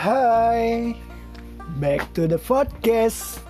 Hai, back to the podcast.